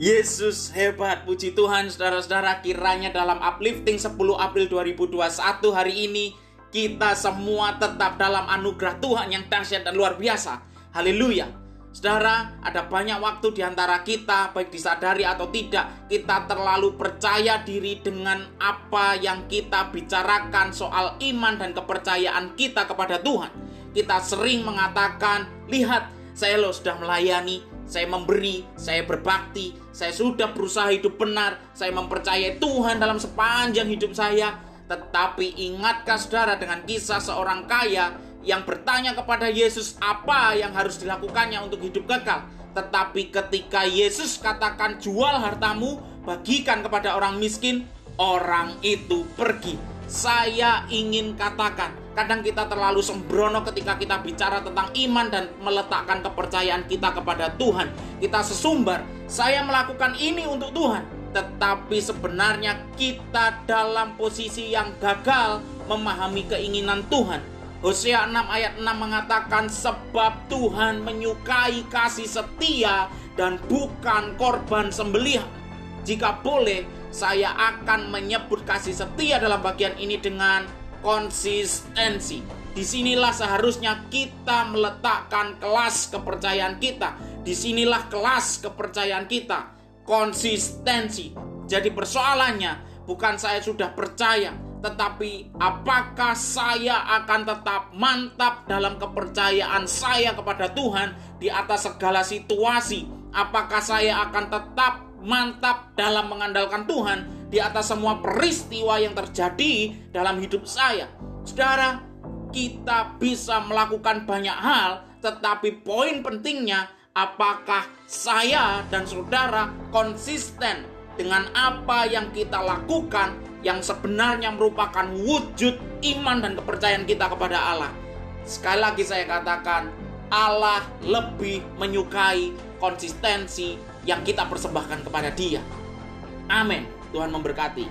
Yesus hebat, puji Tuhan saudara-saudara kiranya dalam uplifting 10 April 2021 hari ini kita semua tetap dalam anugerah Tuhan yang dahsyat dan luar biasa. Haleluya. Saudara, ada banyak waktu di antara kita, baik disadari atau tidak, kita terlalu percaya diri dengan apa yang kita bicarakan soal iman dan kepercayaan kita kepada Tuhan. Kita sering mengatakan, "Lihat, saya loh sudah melayani, saya memberi, saya berbakti, saya sudah berusaha hidup benar, saya mempercayai Tuhan dalam sepanjang hidup saya." Tetapi ingatkah saudara dengan kisah seorang kaya yang bertanya kepada Yesus apa yang harus dilakukannya untuk hidup kekal. Tetapi ketika Yesus katakan jual hartamu, bagikan kepada orang miskin, orang itu pergi. Saya ingin katakan, kadang kita terlalu sembrono ketika kita bicara tentang iman dan meletakkan kepercayaan kita kepada Tuhan. Kita sesumbar, saya melakukan ini untuk Tuhan. Tetapi sebenarnya kita dalam posisi yang gagal memahami keinginan Tuhan Hosea 6 ayat 6 mengatakan sebab Tuhan menyukai kasih setia dan bukan korban sembelihan. Jika boleh, saya akan menyebut kasih setia dalam bagian ini dengan konsistensi. Di sinilah seharusnya kita meletakkan kelas kepercayaan kita. Di sinilah kelas kepercayaan kita. Konsistensi. Jadi persoalannya bukan saya sudah percaya, tetapi apakah saya akan tetap mantap dalam kepercayaan saya kepada Tuhan di atas segala situasi? Apakah saya akan tetap mantap dalam mengandalkan Tuhan di atas semua peristiwa yang terjadi dalam hidup saya? Saudara, kita bisa melakukan banyak hal, tetapi poin pentingnya apakah saya dan saudara konsisten dengan apa yang kita lakukan yang sebenarnya merupakan wujud iman dan kepercayaan kita kepada Allah. Sekali lagi saya katakan, Allah lebih menyukai konsistensi yang kita persembahkan kepada Dia. Amin. Tuhan memberkati.